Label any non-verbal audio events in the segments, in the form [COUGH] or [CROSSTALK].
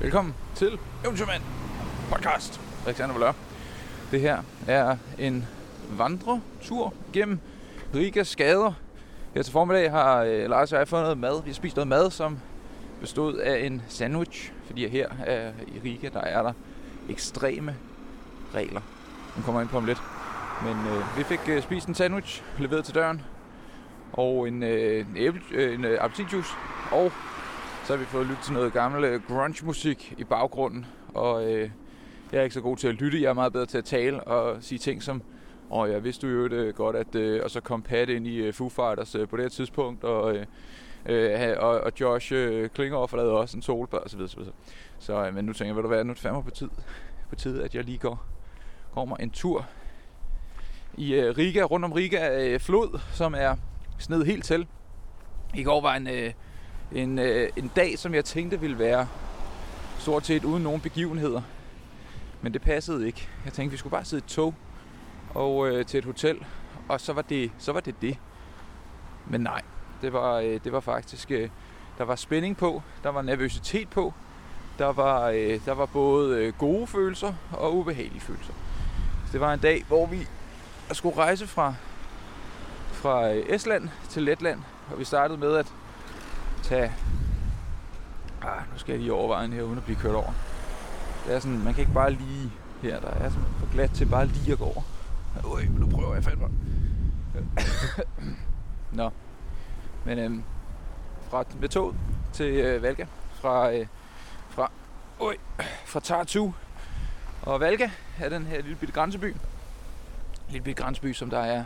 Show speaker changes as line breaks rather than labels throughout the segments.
Velkommen til Eventyrmand podcast. Alexander Valør. Det her er en vandretur gennem Rigas gader. Her til formiddag har øh, Lars og jeg fået noget mad. Vi har spist noget mad, som bestod af en sandwich. Fordi her er, i Riga, der er der ekstreme regler. Den kommer ind på om lidt. Men øh, vi fik øh, spist en sandwich, leveret til døren. Og en, øh, en, æble, øh, en øh, appetitjuice. Og så har vi fået lyttet til noget gammel øh, grunge-musik i baggrunden. Og øh, jeg er ikke så god til at lytte. Jeg er meget bedre til at tale og sige ting som og jeg vidste jo det øh, godt, at øh, og så kom Pat ind i øh, Foo Fighters øh, på det her tidspunkt, og, øh, øh, og, og Josh øh, Klingerhoff lavede også en solbær og så videre. Så, videre. så øh, men nu tænker jeg, vil du være, nu er det fandme på tid, på tid, at jeg lige går, går mig en tur i øh, Riga, rundt om Riga øh, flod, som er sned helt til. I går var en, øh, en, øh, en dag, som jeg tænkte ville være stort set uden nogen begivenheder. Men det passede ikke. Jeg tænkte, vi skulle bare sidde i et tog og øh, til et hotel, og så var det så var det, det. Men nej, det var, øh, det var faktisk, øh, der var spænding på, der var nervøsitet på, der var, øh, der var både øh, gode følelser og ubehagelige følelser. Så det var en dag, hvor vi skulle rejse fra, fra øh, Estland til Letland, og vi startede med at tage... Ah, nu skal jeg lige overveje den her, uden at blive kørt over. Det er sådan, man kan ikke bare lige her, der er sådan for glat til bare lige at gå over. Øj, nu prøver jeg fandme. [COUGHS] Nå. Men øhm, fra, med toget til øh, Valga, fra, øh, fra, øj, fra Tartu og Valga er den her lille bitte grænseby. Lille bitte grænseby, som der er,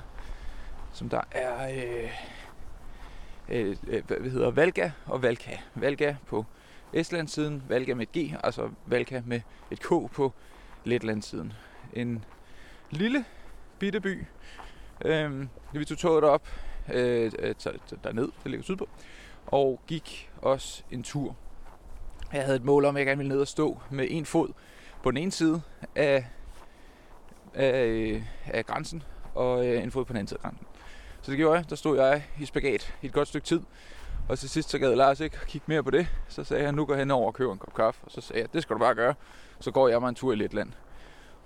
som der er, øh, øh, øh hvad hedder Valga og Valka. Valga på Estlands siden, Valga med et G, altså Valka med et K på Letlands siden. En lille bitte by. Øh, vi tog toget op øh, øh derned, det ligger sydpå, og gik også en tur. Jeg havde et mål om, at jeg gerne ville ned og stå med en fod på den ene side af, af, af grænsen, og øh, en fod på den anden side af grænsen. Så det gjorde jeg. Der stod jeg i spagat i et godt stykke tid. Og til sidst så gad Lars ikke kigge mere på det. Så sagde han, nu går hen over og køber en kop kaffe. Og så sagde jeg, det skal du bare gøre. Så går jeg mig en tur i Letland.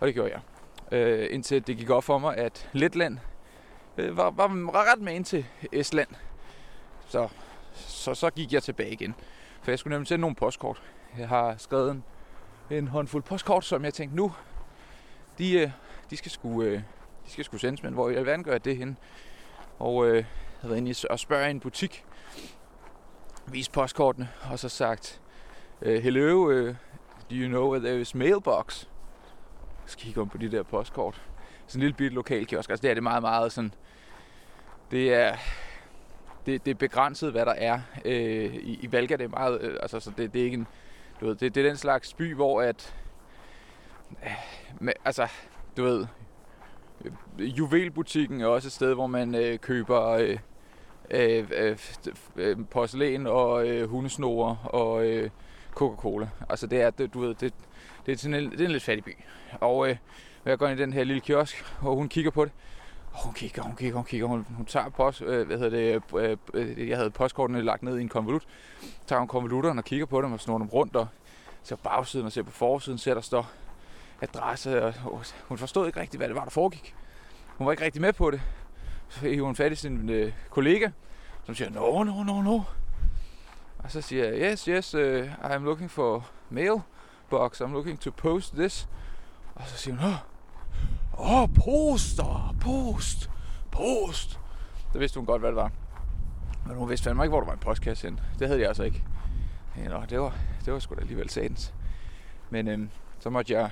Og det gjorde jeg øh, indtil det gik op for mig, at Letland øh, var, var, ret med ind til Estland. Så, så, så gik jeg tilbage igen. For jeg skulle nemlig sende nogle postkort. Jeg har skrevet en, en håndfuld postkort, som jeg tænkte nu, de, øh, de skal skulle øh, de skal skulle sendes, men hvor i alverden gør jeg det hen? Og øh, jeg været inde og spørge i en butik, vist postkortene, og så sagt, øh, hello, uh, do you know where there is mailbox? Så kigger man på de der postkort. Sådan en lille bitte lokal kiosk. Altså det er det meget, meget sådan... Det er, det, det er begrænset, hvad der er. Øh, i, I Valga det er meget... Øh, altså så det, det er ikke en... Du ved, det, det er den slags by, hvor at... Øh, med, altså, du ved... Øh, juvelbutikken er også et sted, hvor man øh, køber... Øh, øh, øh, øh, porcelæn og øh, hundesnore og øh, Coca-Cola. Altså det er, det, du ved, det, det er, sådan en, det er en lidt fattig by. Og øh, jeg går ind i den her lille kiosk, og hun kigger på det. Og hun kigger, hun kigger, hun kigger. Hun, hun tager post, øh, hvad hedder det, øh, øh, øh, jeg havde postkortene lagt ned i en konvolut. Tager hun konvolutterne og kigger på dem og snor dem rundt og ser på bagsiden og ser på forsiden, ser der står adresse. Og, hun forstod ikke rigtigt, hvad det var, der foregik. Hun var ikke rigtig med på det. Så fik hun fat i sin øh, kollega, som siger, no, no, no, no. Og så siger jeg, yes, yes, uh, I'm looking for mail box, I'm looking to post this. Og så siger hun, åh, oh, poster, post, post. Der vidste hun godt, hvad det var. Men hun vidste fandme ikke, hvor der var en postkasse hen. Det havde jeg altså ikke. Nå, det var, det var sgu da alligevel satans. Men øhm, så måtte jeg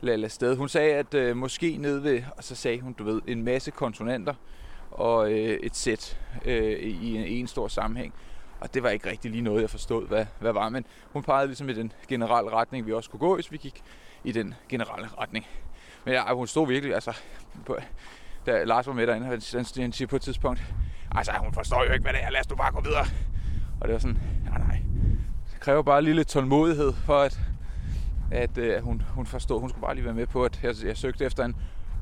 lade sted. Hun sagde, at øh, måske nede ved, og så sagde hun, du ved, en masse konsonanter og øh, et sæt øh, i en, en stor sammenhæng. Og det var ikke rigtig lige noget, jeg forstod, hvad, hvad var. Men hun pegede ligesom i den generelle retning, vi også kunne gå, hvis vi gik i den generelle retning. Men ja, hun stod virkelig, altså, på, da Lars var med derinde, han, han siger på et tidspunkt, altså, hun forstår jo ikke, hvad det er, lad os nu bare gå videre. Og det var sådan, nej, nej. Det kræver bare lige lidt tålmodighed for, at, at øh, hun, hun forstod, hun skulle bare lige være med på, at jeg, jeg søgte efter en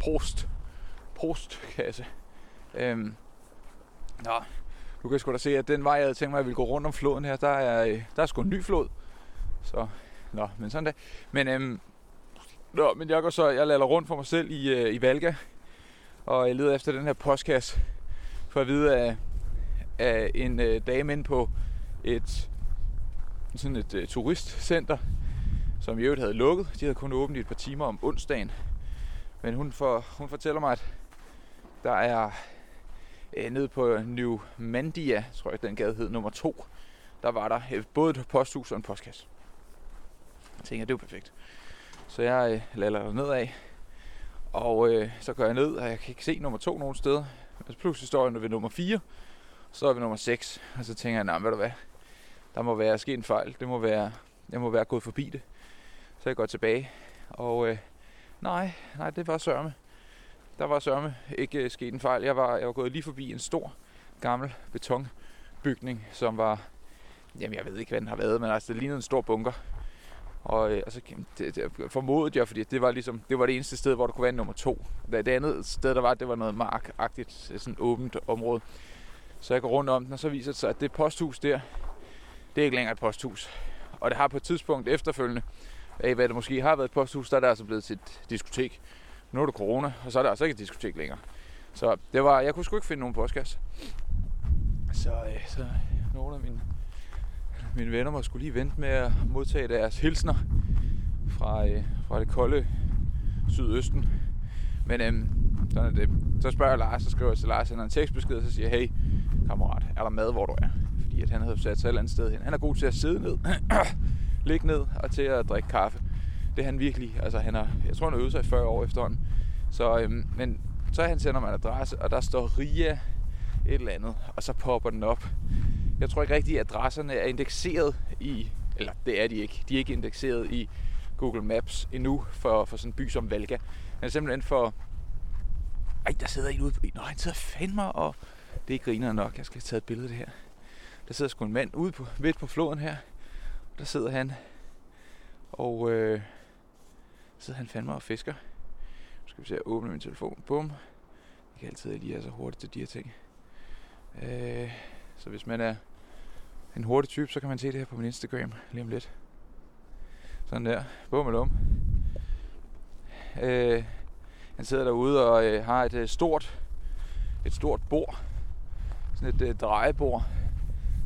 post, postkasse. Øhm, nå, du kan sgu da se, at den vej, jeg havde tænkt mig, at jeg ville gå rundt om floden her, der er, øh, der er sgu en ny flod. Så nå, men sådan det. Men, øhm, nå, men jeg går så, jeg lader rundt for mig selv i, øh, i Valga, og jeg leder efter den her postkasse, for at vide af, af en øh, dame ind på et sådan et øh, turistcenter, som i øvrigt havde lukket. De havde kun åbent i et par timer om onsdagen. Men hun, for, hun fortæller mig, at der er øh, nede på New Mandia, tror jeg den gade hed, nummer 2, der var der øh, både et posthus og en postkasse. Jeg tænker, det er perfekt. Så jeg øh, lader ned af, og øh, så går jeg ned, og jeg kan ikke se nummer 2 nogen steder. Altså pludselig står jeg ved nummer 4, så er vi nummer 6, og så tænker jeg, nej, ved du hvad, der må være sket en fejl. Det må være, jeg må være gået forbi det. Så jeg går tilbage, og øh, nej, nej, det var sørme. Der var sørme ikke øh, sket en fejl. Jeg var, jeg var gået lige forbi en stor, gammel betonbygning, som var, jamen jeg ved ikke, hvad den har været, men altså det lignede en stor bunker. Og øh, altså, det, det formodede jeg, fordi det var ligesom, det var det eneste sted, hvor der kunne være nummer to. Det andet sted, der var, det var noget markagtigt, sådan åbent område. Så jeg går rundt om den, og så viser det sig, at det posthus der, det er ikke længere et posthus. Og det har på et tidspunkt efterfølgende, af hvad det måske har været et posthus, der er det altså blevet til et diskotek. Nu er det corona, og så er der altså ikke et diskotek længere. Så det var, jeg kunne sgu ikke finde nogen postkasse. Så, øh, så nogle af mine, mine venner må skulle lige vente med at modtage deres hilsner fra, øh, fra det kolde sydøsten. Men øhm, sådan er det. Så spørger jeg Lars, så skriver jeg til Lars, sender en tekstbesked, og så siger jeg, hey kammerat, er der mad, hvor du er? Fordi at han havde sat sig et eller andet sted hen. Han er god til at sidde ned, [CLEARS THROAT] ligge ned og til at drikke kaffe. Det er han virkelig. Altså, han har, jeg tror, han har øvet sig i 40 år efterhånden. Så, øhm, men så han sender mig en adresse, og der står Ria et eller andet, og så popper den op. Jeg tror ikke rigtigt, at adresserne er indekseret i, eller det er de ikke, de er ikke indekseret i Google Maps endnu for, for sådan en by som Valga. Men simpelthen for, ej, der sidder en ude på, nå, han sidder fandme, og det er griner nok, jeg skal tage et billede af det her. Der sidder sgu en mand ude på, midt på floden her, der sidder han, og øh, sidder han fandme og fisker. Nu skal vi se, at åbne min telefon. Bum. Jeg kan altid lige er så hurtigt til de her ting. Øh, så hvis man er en hurtig type, så kan man se det her på min Instagram lige om lidt. Sådan der. Bum eller om. Øh, han sidder derude og øh, har et øh, stort et stort bord. Sådan et øh, drejebord,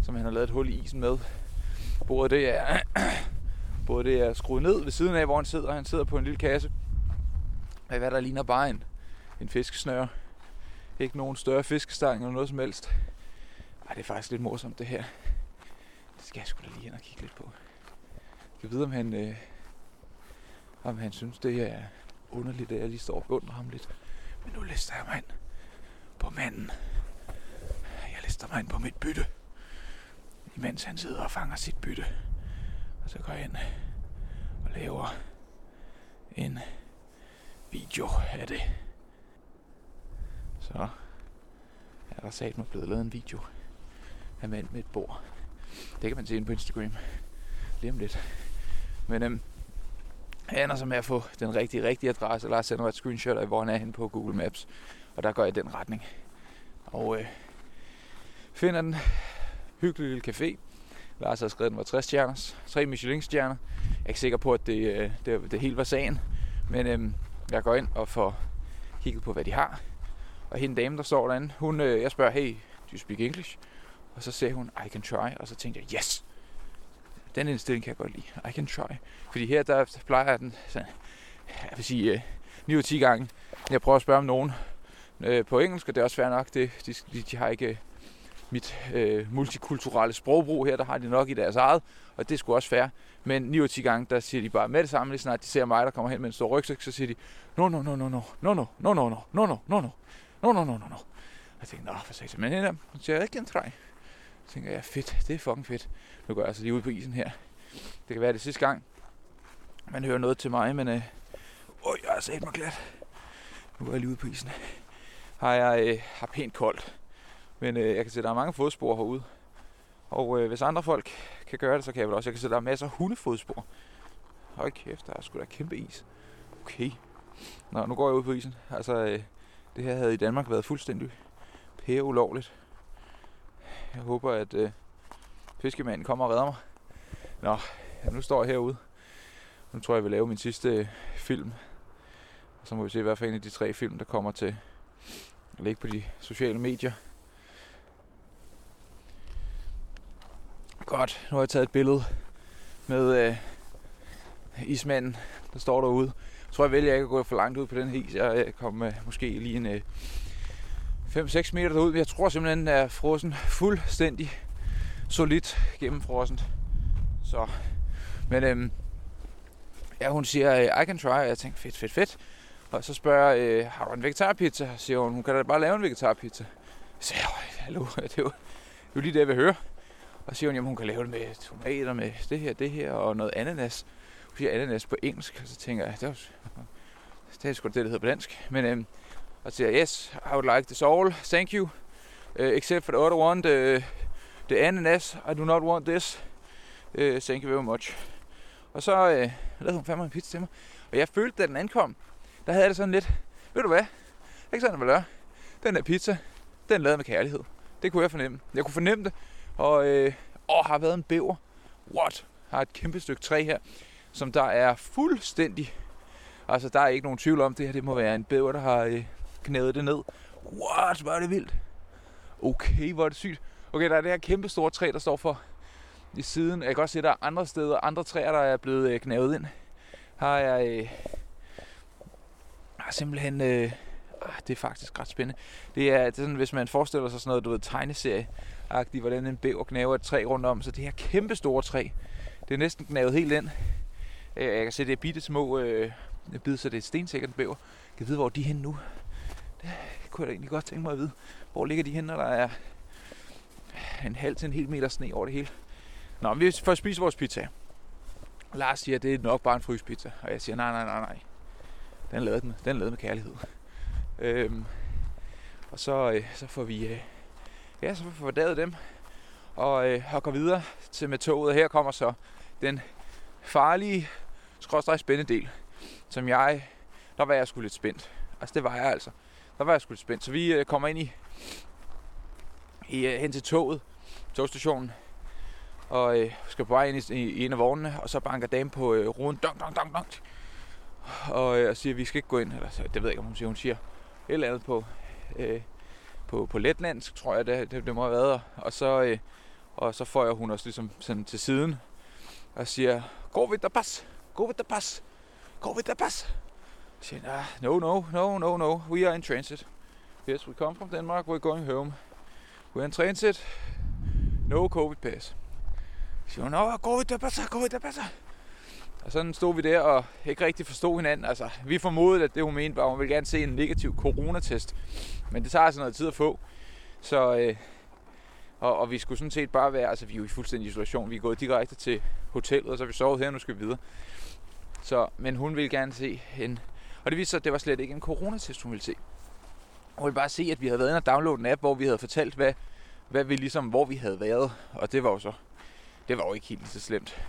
som han har lavet et hul i isen med. Bordet det er, [CLEARS THROAT] bordet det er skruet ned ved siden af, hvor han sidder. Han sidder på en lille kasse. Af hvad der ligner bare en, en fiskesnøre. Ikke nogen større fiskestang eller noget som helst. Ej, det er faktisk lidt morsomt det her. Det skal jeg sgu da lige hen og kigge lidt på. Jeg kan vide, om han, øh, om han synes, det er underligt, at jeg lige står under ham lidt. Men nu lister jeg mig ind på manden. Jeg lister mig ind på mit bytte. Imens han sidder og fanger sit bytte. Og så går jeg ind og laver en video af det. Så er der sat mig blevet lavet en video af mand med et bord. Det kan man se ind på Instagram lige om lidt. Men øhm, jeg ender så med at få den rigtige, rigtige adresse. Eller sender mig et screenshot af, hvor han er henne på Google Maps. Og der går jeg i den retning. Og øh, finder den hyggelig lille café. Lars har skrevet, at den var 60 stjerner. Tre Michelin-stjerner. Jeg er ikke sikker på, at det, øh, det, det helt var sagen. Men øhm, jeg går ind og får kigget på, hvad de har. Og hende dame, der står derinde, hun, øh, jeg spørger, hey, do you speak English? Og så siger hun, I can try. Og så tænkte jeg, yes! Den indstilling kan jeg godt lide. I can try. Fordi her, der plejer den, så, jeg vil sige, øh, 9 ud 10 gange, jeg prøver at spørge om nogen øh, på engelsk, og det er også fair nok. Det, de, de, de har ikke mit øh, multikulturelle sprogbrug her, der har de nok i deres eget, og det skulle også fair. Men 9 10 gange, der siger de bare med det samme, lige snart de ser mig, der kommer hen med en stor rygsæk, så siger de, no, no, no, no, no, no, no, no, no, no, no, no, no, no, no, no, no, no, no. Jeg tænkte, nå, for sagde men hende Så siger jeg ikke en træ. Så tænker jeg, fedt, det er fucking fedt. Nu går jeg altså lige ud på isen her. Det kan være det sidste gang, man hører noget til mig, men øh, øj, jeg har sat mig glat. Nu går jeg lige ud på isen. Har jeg øh, har pænt koldt. Men øh, jeg kan se, at der er mange fodspor herude. Og øh, hvis andre folk kan gøre det, så kan jeg vel også. Jeg kan se, at der er masser af hundefodspor. Hold kæft, der er sgu da kæmpe is. Okay. Nå, nu går jeg ud på isen. Altså, øh, det her havde i Danmark været fuldstændig pære ulovligt. Jeg håber, at øh, fiskemanden kommer og redder mig. Nå, ja, nu står jeg herude Nu tror jeg, jeg vil lave min sidste øh, film. Og så må vi se, hvad for en af de tre film, der kommer til at ligge på de sociale medier. Godt, nu har jeg taget et billede med øh, ismanden, der står derude. Jeg tror, jeg vælger ikke at gå for langt ud på den is. Jeg øh, kommer øh, måske lige en øh, 5-6 meter derud. Jeg tror simpelthen, den er frossen fuldstændig solidt gennemfrossent. Så, men øh, ja, hun siger, I can try. Jeg tænkte, fedt, fedt, fedt. Og så spørger jeg, øh, har du en vegetarpizza? Siger hun, hun kan da bare lave en vegetarpizza. Så siger jeg, hallo, [LAUGHS] det er, jo, det er jo lige det, jeg vil høre. Og så siger hun, jamen hun kan lave det med tomater, med det her, det her og noget ananas. Hun siger ananas på engelsk, og så tænker jeg, det er, det er sgu det, det hedder på dansk. Men øhm, og siger, yes, I would like this all, thank you. Uh, except for the other one, the, the ananas, I do not want this. Uh, thank you very much. Og så øh, lavede hun fandme en pizza til mig. Og jeg følte, da den ankom, der havde jeg det sådan lidt, ved du hvad, ikke sådan, hvad Den der pizza, den lavede med kærlighed. Det kunne jeg fornemme. Jeg kunne fornemme det, og øh, åh, har været en bæver. What? Har et kæmpe stykke træ her, som der er fuldstændig... Altså, der er ikke nogen tvivl om, det her det må være en bæver, der har øh, knædet det ned. What? Hvor er det vildt. Okay, hvor er det sygt. Okay, der er det her kæmpe store træ, der står for i siden. Jeg kan også se, at der er andre steder, andre træer, der er blevet øh, knævet ind. Har jeg... Øh, har simpelthen... Øh, det er faktisk ret spændende. Det er, det er sådan, hvis man forestiller sig sådan noget, du ved, tegneserie agtigt hvordan en bæver knæver et træ rundt om. Så det her kæmpe store træ, det er næsten knævet helt ind. Øh, jeg kan se, det er bitte små øh, bid, så det er stensikkert bæver. Jeg kan vide, hvor de er henne nu. Det kunne jeg da egentlig godt tænke mig at vide. Hvor ligger de henne, når der er en halv til en hel meter sne over det hele. Nå, men vi får spise vores pizza. Lars siger, at det er nok bare en fryspizza. Og jeg siger, nej, nej, nej, nej. Den er lavet med, den er lavet med kærlighed. Øhm, og så, øh, så får vi øh, ja, så får vi fordaget dem og, øh, og går videre til med toget. Og her kommer så den farlige, skråstrej spændende del, som jeg, der var jeg sgu lidt spændt. Altså det var jeg altså. Der var jeg sgu lidt spændt. Så vi øh, kommer ind i, i øh, hen til toget, togstationen, og øh, skal på vej ind i, i, i en af vognene, og så banker damen på øh, ruden, dong, dong, dong, dong, og, øh, og siger, at vi skal ikke gå ind, eller det ved jeg ikke, om hun siger, hun siger et eller andet på, øh, på, på letlandsk, tror jeg, det, det, det må have været. Og så, øh, og så får jeg hun også ligesom sådan til siden og siger, gå ved der pas, gå ved der pas, gå ved der pas. Jeg siger, ah, no, no, no, no, no, we are in transit. Yes, we come from Denmark, we're going home. We're in transit, no covid pass. Jeg siger, no, gå ved der pas, gå ved der pas. Og sådan stod vi der og ikke rigtig forstod hinanden. Altså, vi formodede, at det hun mente var, at hun ville gerne se en negativ coronatest. Men det tager altså noget tid at få. Så, øh, og, og, vi skulle sådan set bare være, altså vi er jo i fuldstændig isolation. Vi er gået direkte til hotellet, og så har vi sovet her, og nu skal vi videre. Så, men hun ville gerne se en, og det viste sig, at det var slet ikke en coronatest, hun ville se. Hun ville bare se, at vi havde været inde og downloade en app, hvor vi havde fortalt, hvad, hvad vi ligesom, hvor vi havde været. Og det var jo så, det var jo ikke helt så slemt.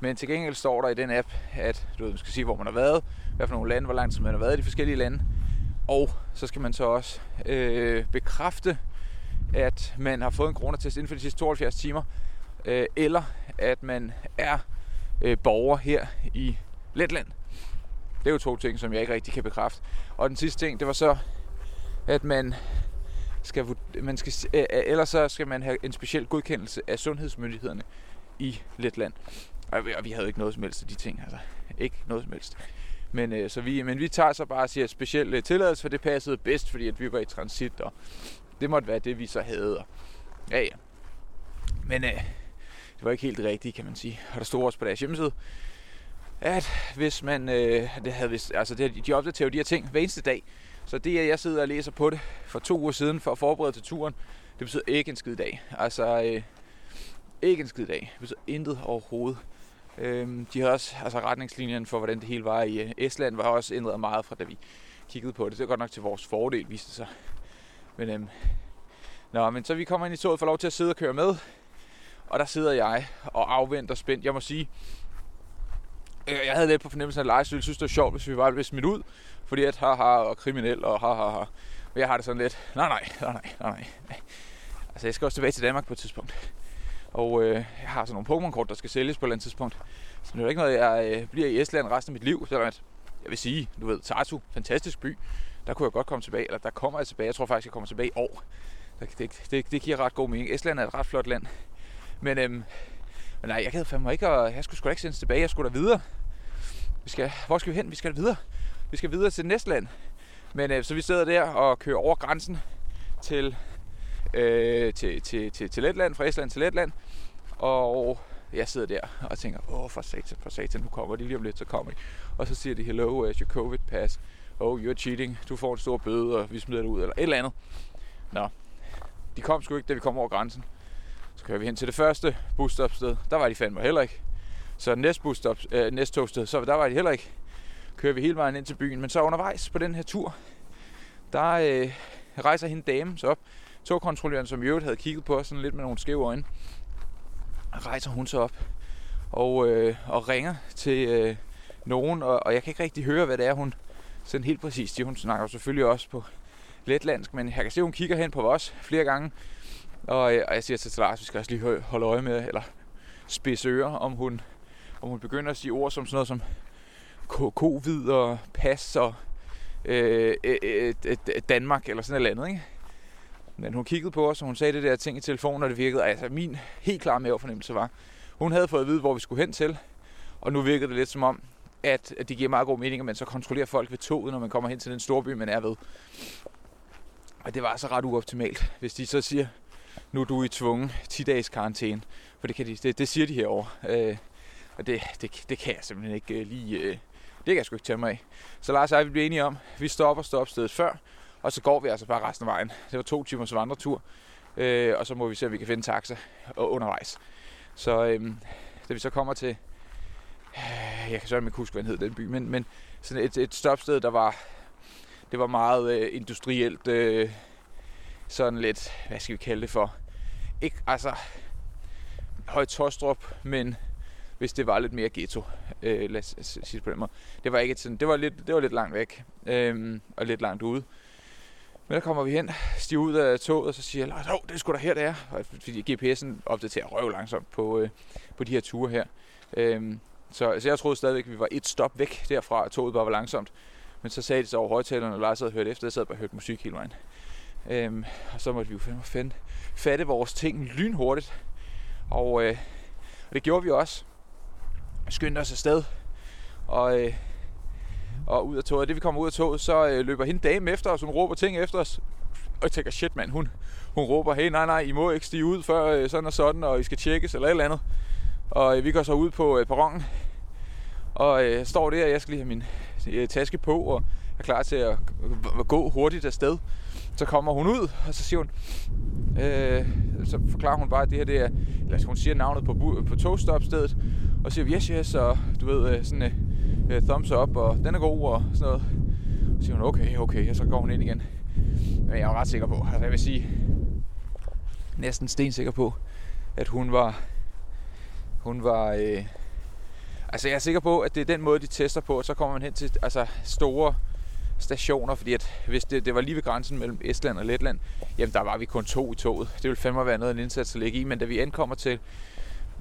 Men til gengæld står der i den app, at du ved, man skal sige, hvor man har været, hvad for nogle lande, hvor lang tid man har været i de forskellige lande. Og så skal man så også øh, bekræfte, at man har fået en coronatest inden for de sidste 72 timer, øh, eller at man er øh, borger her i Letland. Det er jo to ting, som jeg ikke rigtig kan bekræfte. Og den sidste ting, det var så, at man skal, man skal, øh, ellers så skal man have en speciel godkendelse af sundhedsmyndighederne i Letland. Og vi, og vi havde ikke noget som helst af de ting, altså. Ikke noget som helst. Men, øh, så vi, men vi tager så bare og siger specielt øh, tilladelse, for det passede bedst, fordi at vi var i transit, og det måtte være det, vi så havde. Og, ja, ja. Men øh, det var ikke helt rigtigt, kan man sige. Og der stod også på deres hjemmeside, at hvis man, øh, det havde vist, altså det, de opdaterer de her ting hver eneste dag. Så det, at jeg sidder og læser på det for to uger siden for at forberede til turen, det betyder ikke en skid dag. Altså, øh, ikke en skid dag. Det betyder intet overhovedet. Øhm, de har også, altså retningslinjen for, hvordan det hele var i øh, Estland, var også ændret meget fra, da vi kiggede på det. Det er godt nok til vores fordel, viste det sig. Men, øhm, nå, men så vi kommer ind i toget, får lov til at sidde og køre med. Og der sidder jeg og afventer spændt. Jeg må sige, øh, jeg havde lidt på fornemmelsen, at Lars Jeg synes, det var sjovt, hvis vi var blevet smidt ud. Fordi at har og kriminel og har Ha, ha. Men jeg har det sådan lidt, nej, nej, nej, nej, nej. Altså, jeg skal også tilbage til Danmark på et tidspunkt. Og øh, jeg har sådan nogle Pokémon-kort, der skal sælges på et eller andet tidspunkt. Så det er ikke noget, jeg øh, bliver i Estland resten af mit liv. Selvom at, jeg vil sige, du ved, Tartu, fantastisk by. Der kunne jeg godt komme tilbage, eller der kommer jeg tilbage. Jeg tror faktisk, jeg kommer tilbage i år. Det, det, det, det giver ret god mening. Estland er et ret flot land. Men, øhm, men nej, jeg gad fandme ikke, og jeg skulle sgu da ikke sendes tilbage. Jeg skulle da videre. Vi skal, hvor skal vi hen? Vi skal videre. Vi skal videre til næste land. Men øh, så vi sidder der og kører over grænsen til, øh, til, til, til, til Letland, fra Estland til Letland. Og jeg sidder der og tænker, åh for satan, for satan, nu kommer de lige om lidt, så kommer de. Og så siger de, hello, uh, as your covid pass. Oh, you're cheating. Du får en stor bøde, og vi smider dig ud, eller et eller andet. Nå, de kom sgu ikke, da vi kom over grænsen. Så kører vi hen til det første busstopsted. Der var de fandme heller ikke. Så næste, busstop, øh, næste togsted, så der var de heller ikke. Kører vi hele vejen ind til byen. Men så undervejs på den her tur, der øh, rejser hende dame så op. Togkontrolløren, som i øvrigt havde kigget på os sådan lidt med nogle skæve øjne, rejser hun så op og, øh, og ringer til øh, nogen, og, og jeg kan ikke rigtig høre, hvad det er, hun sådan helt præcis siger. Hun snakker selvfølgelig også på letlandsk, men jeg kan se, at hun kigger hen på os flere gange, og, øh, og jeg siger til Lars, vi skal også lige holde øje med, eller spidse ører, om hun, om hun begynder at sige ord som sådan noget som covid og pas og øh, øh, øh, øh Danmark eller sådan noget andet, ikke? Men hun kiggede på os, og hun sagde det der ting i telefonen, og det virkede. Altså min helt klare mavefornemmelse var, hun havde fået at vide, hvor vi skulle hen til, og nu virkede det lidt som om, at, at det giver meget god mening, at man så kontrollerer folk ved toget, når man kommer hen til den store by, man er ved. Og det var altså ret uoptimalt, hvis de så siger, nu er du i tvungen 10 dages karantæne. For det, kan de, det, det siger de herovre. Øh, og det, det, det kan jeg simpelthen ikke øh, lige... Øh, det kan jeg sgu ikke tage mig af. Så Lars og jeg, vi bliver enige om, vi stopper stopstedet før, og så går vi altså bare resten af vejen. Det var to timers vandretur, øh, og så må vi se, om vi kan finde taxa undervejs. Så øh, da vi så kommer til, øh, jeg kan sørge ikke huske, hvad den hed den by, men, men sådan et, et stopsted, der var, det var meget øh, industrielt, øh, sådan lidt, hvad skal vi kalde det for, ikke, altså, Højt Tostrup, men hvis det var lidt mere ghetto, øh, lad os sige det på den måde. Det var, ikke sådan, det var, lidt, det var lidt langt væk, øh, og lidt langt ude. Men der kommer vi hen, stiger ud af toget, og så siger jeg, oh, det er sgu da her, det er. Fordi GPS'en opdaterer røv langsomt på, øh, på de her ture her. Øhm, så, så jeg troede stadigvæk, at vi var et stop væk derfra, at toget bare var langsomt. Men så sagde de så over højtalerne, og Lars havde hørt efter, jeg sad bare og hørte musik hele vejen. Øhm, og så måtte vi jo finde, finde, fatte vores ting lynhurtigt. Og, øh, og det gjorde vi også. Skyndte os afsted. Og, øh, og ud af toget. Det vi kommer ud af toget, så øh, løber hende dame efter os, hun råber ting efter os. Og jeg tænker, shit mand, hun, hun råber, hey nej nej, I må ikke stige ud før øh, sådan og sådan, og I skal tjekkes eller et eller andet. Og øh, vi går så ud på øh, perronen, og øh, står der, jeg skal lige have min øh, taske på, og er klar til at gå hurtigt afsted. Så kommer hun ud, og så siger hun, øh, så forklarer hun bare, at det her det er, eller hun siger navnet på, på togstopstedet, og siger yes, yes, og du ved, øh, sådan øh, øh, thumbs up, og den er god, og sådan noget. Så siger hun, okay, okay, og så går hun ind igen. Men jeg er ret sikker på, altså jeg vil sige, næsten stensikker på, at hun var, hun var, øh, altså jeg er sikker på, at det er den måde, de tester på, og så kommer man hen til altså, store stationer, fordi at hvis det, det var lige ved grænsen mellem Estland og Letland, jamen der var vi kun to i toget. Det ville fandme være noget af en indsats at lægge i, men da vi ankommer til,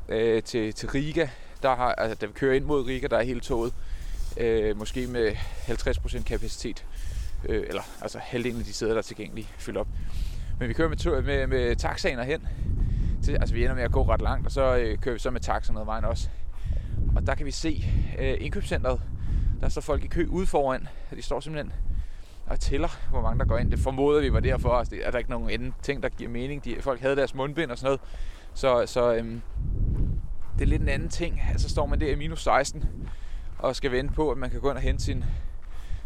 øh, til, til Riga, der har, altså, da vi kører ind mod Riga, der er hele toget øh, måske med 50% kapacitet, øh, eller altså halvdelen af de sæder, der er tilgængelige, fyldt op. Men vi kører med, tog, med, med taxaen hen, til, altså vi ender med at gå ret langt, og så øh, kører vi så med taxa ad vejen også. Og der kan vi se øh, indkøbscentret, der står folk i kø ude foran. De står simpelthen og tæller, hvor mange der går ind. Det formoder vi var derfor. Altså, det er der ikke nogen anden ting, der giver mening. De, folk havde deres mundbind og sådan noget. Så, så øhm, det er lidt en anden ting. Altså står man der i minus 16 og skal vente på, at man kan gå ind og hente sin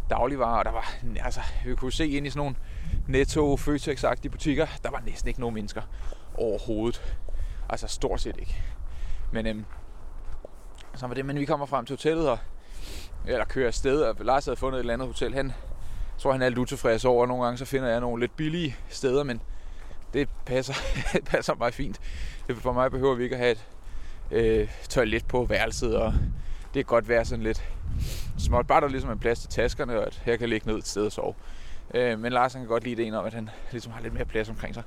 dagligvarer. Og der var, altså, vi kunne se ind i sådan nogle netto føtex butikker, der var næsten ikke nogen mennesker overhovedet. Altså stort set ikke. Men øhm, så var det, men vi kommer frem til hotellet, og eller kører afsted, og Lars havde fundet et eller andet hotel. Han jeg tror, han er lidt utilfreds over, nogle gange så finder jeg nogle lidt billige steder, men det passer, [LAUGHS] passer mig fint. For mig behøver vi ikke at have et øh, toilet på værelset, og det kan godt være sådan lidt småt. Bare der ligesom en plads til taskerne, og at her kan ligge ned et sted og sove. Øh, men Lars han kan godt lide det om, at han ligesom har lidt mere plads omkring sig.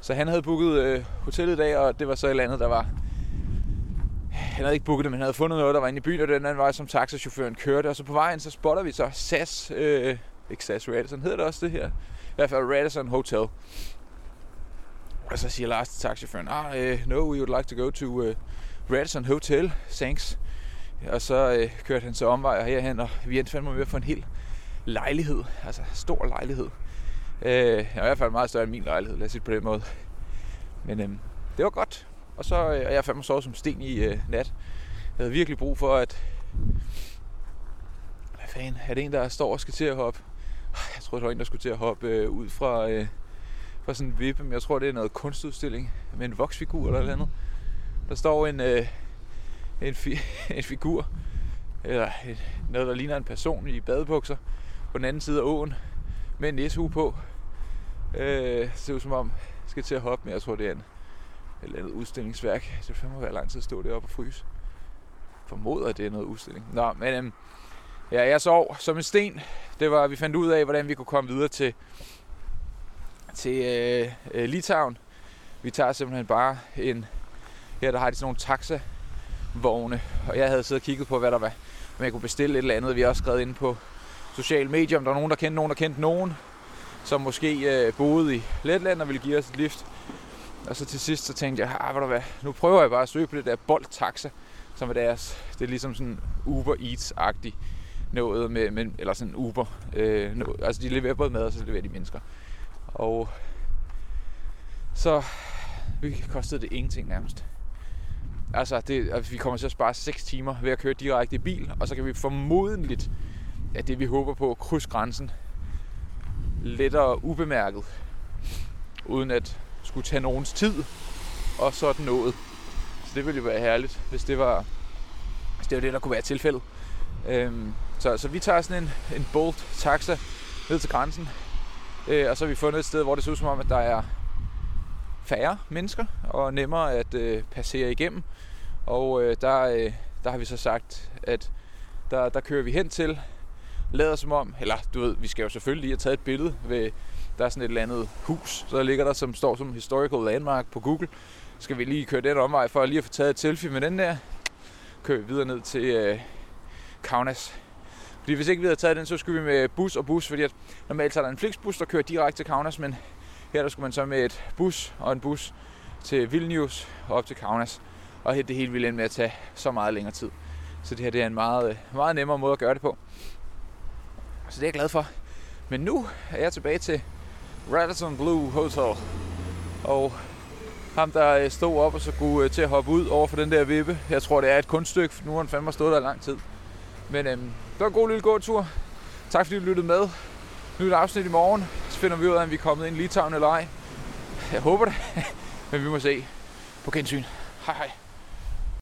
Så han havde booket øh, hotellet i dag, og det var så et eller andet, der var... Han havde ikke booket det, men han havde fundet noget, der var inde i byen, og den anden vej, som taxachaufføren kørte. Og så på vejen, så spotter vi så SAS, øh, ikke SAS Radisson, hedder det også det her? I hvert fald Radisson Hotel. Og så siger Lars til taxachaufføren, ah, uh, no, we would like to go to uh, Radisson Hotel, thanks. Og så øh, kørte han så omvej herhen, og vi endte fandme med at få en hel lejlighed. Altså stor lejlighed. Øh, i hvert fald meget større end min lejlighed, lad os sige på den måde. Men øh, det var godt. Og så øh, og jeg fandme sovet som sten i øh, nat. Jeg havde virkelig brug for, at... Hvad fanden? Er det en, der står og skal til at hoppe? Ah, jeg tror, det var en, der skulle til at hoppe øh, ud fra, øh, fra sådan en vippe. Men jeg tror, det er noget kunstudstilling med en voksfigur eller noget andet. Der står en, øh, en, fi- [LAUGHS] en figur, eller et, noget, der ligner en person i badebukser, på den anden side af åen, med en næshue på. Øh, det ser ud som om, jeg skal til at hoppe, men jeg tror, det er en, et eller andet udstillingsværk. Det vil fandme være lang tid at stå deroppe og fryse. Formoder, at det er noget udstilling. Nå, men øhm, ja, jeg sov som en sten. Det var, vi fandt ud af, hvordan vi kunne komme videre til, til øh, øh, Litauen. Vi tager simpelthen bare en... Her der har de sådan nogle taxa vogne, og jeg havde siddet og kigget på, hvad der var, om jeg kunne bestille et eller andet. Vi har også skrevet ind på sociale medier, om der var nogen, der kendte nogen, der kendte nogen, som måske øh, boede i Letland og ville give os et lift. Og så til sidst så tænkte jeg, ah, hvad der var, nu prøver jeg bare at søge på det der Bolt Taxa, som er deres, det er ligesom sådan Uber Eats-agtigt noget med, med, eller sådan Uber. Øh, noget, altså de leverer både mad, og så leverer de mennesker. Og så vi kostede det ingenting nærmest. Altså, det, altså, vi kommer til at spare 6 timer ved at køre direkte i bil, og så kan vi formodentligt, ja, det vi håber på, krydse grænsen lettere ubemærket, uden at skulle tage nogens tid, og sådan noget. Så det ville jo være herligt, hvis det var, hvis det, var det, der kunne være tilfældet. Øhm, så, så vi tager sådan en, en Bolt taxa ned til grænsen, øh, og så har vi fundet et sted, hvor det ser ud som om, at der er færre mennesker og nemmere at øh, passere igennem. Og øh, der, øh, der har vi så sagt, at der, der kører vi hen til, lader som om, eller du ved, vi skal jo selvfølgelig lige have taget et billede ved, der er sådan et eller andet hus, så ligger der, som står som historical landmark på Google. Skal vi lige køre den omvej for lige at få taget et selfie med den der. Kører vi videre ned til øh, Kaunas. Fordi hvis ikke vi havde taget den, så skulle vi med bus og bus, fordi at normalt er der en Flixbus, der kører direkte til Kaunas, men her der skulle man så med et bus og en bus til Vilnius og op til Kaunas. Og det hele ville med at tage så meget længere tid. Så det her det er en meget, øh, meget nemmere måde at gøre det på. Så det er jeg glad for. Men nu er jeg tilbage til Radisson Blue Hotel. Og ham, der øh, stod op og så skulle øh, til at hoppe ud over for den der vippe. Jeg tror, det er et kunststykke, for nu har han fandme stået der lang tid. Men øhm, det var en god lille gåtur. Tak fordi du lyttede med. Nyt afsnit i morgen. Finder vi ud af, om vi er kommet ind i Litauen eller ej. Jeg håber det. [LAUGHS] Men vi må se. På gensyn. Hej hej.